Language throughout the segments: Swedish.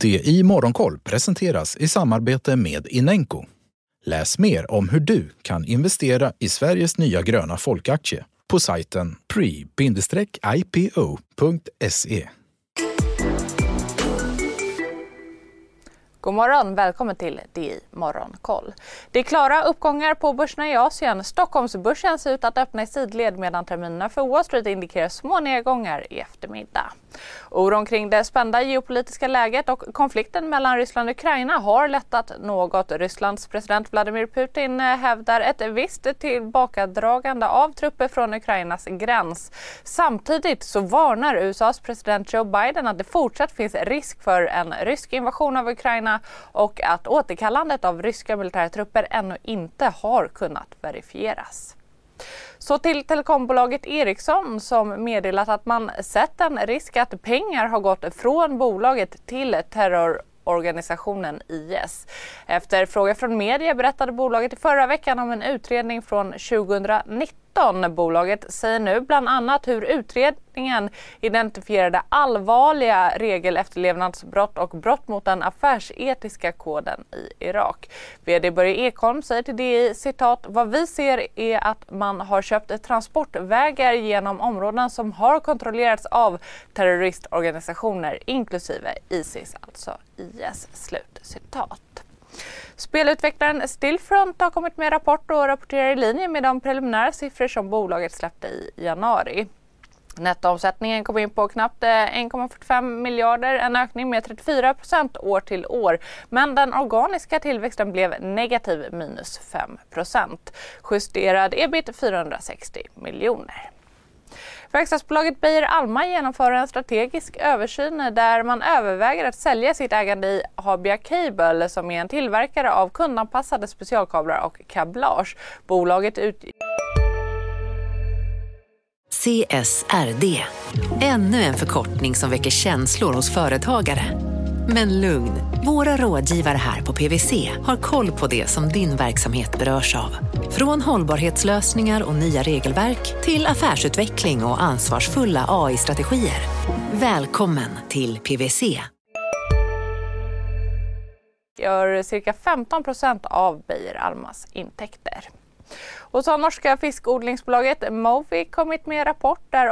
DI Morgonkoll presenteras i samarbete med Inenco. Läs mer om hur du kan investera i Sveriges nya gröna folkaktie på sajten pre-ipo.se. God morgon, välkommen till DI Morgonkoll. Det är klara uppgångar på börserna i Asien. Stockholmsbörsen ser ut att öppna i sidled medan terminerna för Wall Street indikerar små nedgångar i eftermiddag. Oron kring det spända geopolitiska läget och konflikten mellan Ryssland och Ukraina har lättat något. Rysslands president Vladimir Putin eh, hävdar ett visst tillbakadragande av trupper från Ukrainas gräns. Samtidigt så varnar USAs president Joe Biden att det fortsatt finns risk för en rysk invasion av Ukraina och att återkallandet av ryska militära trupper ännu inte har kunnat verifieras. Så till telekombolaget Ericsson som meddelat att man sett en risk att pengar har gått från bolaget till terrororganisationen IS. Efter fråga från media berättade bolaget i förra veckan om en utredning från 2019 Bolaget säger nu bland annat hur utredningen identifierade allvarliga regelefterlevnadsbrott och brott mot den affärsetiska koden i Irak. VD Börje Ekholm säger till DI citat vad vi ser är att man har köpt transportvägar genom områden som har kontrollerats av terroristorganisationer inklusive Isis, alltså IS. Slut citat. Spelutvecklaren Stillfront har kommit med rapport och rapporterar i linje med de preliminära siffror som bolaget släppte i januari. Nettoomsättningen kom in på knappt eh, 1,45 miljarder, en ökning med 34 procent år till år. Men den organiska tillväxten blev negativ, minus 5 procent. Justerad ebit 460 miljoner. Verkstadsbolaget Beijer Alma genomför en strategisk översyn där man överväger att sälja sitt ägande i Habia Cable som är en tillverkare av kundanpassade specialkablar och kablage. Bolaget ut... CSRD, ännu en förkortning som väcker känslor hos företagare. Men lugn, våra rådgivare här på PWC har koll på det som din verksamhet berörs av. Från hållbarhetslösningar och nya regelverk till affärsutveckling och ansvarsfulla AI-strategier. Välkommen till PWC. Gör cirka 15 procent av Beijer Almas intäkter. Och så har norska fiskodlingsbolaget Mowi kommit med en rapport där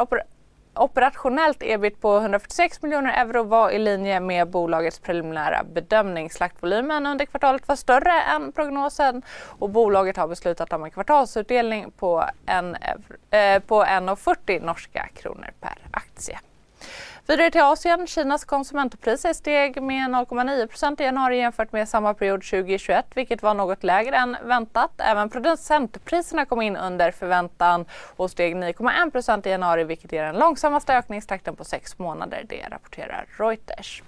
operationellt ebit på 146 miljoner euro var i linje med bolagets preliminära bedömning. Slaktvolymen under kvartalet var större än prognosen och bolaget har beslutat om en kvartalsutdelning på 1,40 eh, norska kronor per aktie. Vidare till Asien. Kinas konsumentpriser steg med 0,9% i januari jämfört med samma period 2021, vilket var något lägre än väntat. Även producentpriserna kom in under förväntan och steg 9,1% i januari, vilket är den långsammaste ökningstakten på sex månader. Det rapporterar Reuters.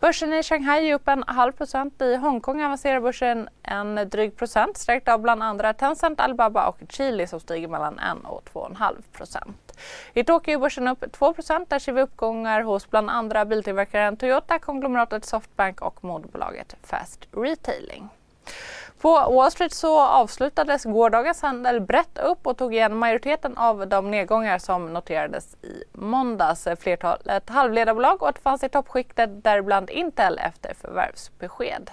Börsen i Shanghai är upp en halv procent. I Hongkong avancerar börsen en dryg procent, stärkt av bland andra Tencent, Alibaba och Chili som stiger mellan 1 och 2,5 procent. I Tokyo är börsen upp 2% där ser vi uppgångar hos bland andra biltillverkaren Toyota, konglomeratet Softbank och moderbolaget Fast Retailing. På Wall Street så avslutades gårdagens handel brett upp och tog igen majoriteten av de nedgångar som noterades i måndags. Flertalet halvledarbolag återfanns i toppskiktet, däribland Intel efter förvärvsbesked.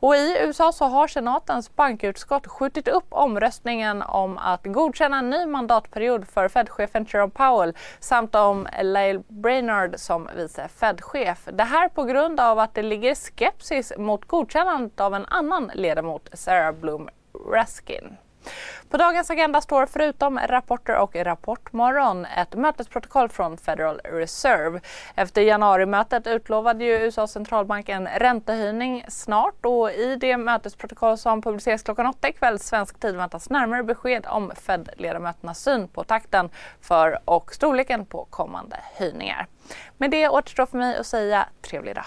Och I USA så har senatens bankutskott skjutit upp omröstningen om att godkänna en ny mandatperiod för Fed-chefen Jerome Powell samt om Lael Brainard som vice Fed-chef. Det här på grund av att det ligger skepsis mot godkännandet av en annan ledamot, Sarah Bloom Raskin. På dagens agenda står förutom rapporter och Rapportmorgon ett mötesprotokoll från Federal Reserve. Efter januarimötet utlovade ju USAs centralbank en räntehöjning snart och i det mötesprotokoll som publiceras klockan 8 ikväll svensk tid väntas närmare besked om Fed-ledamöternas syn på takten för och storleken på kommande höjningar. Med det återstår för mig att säga trevlig dag.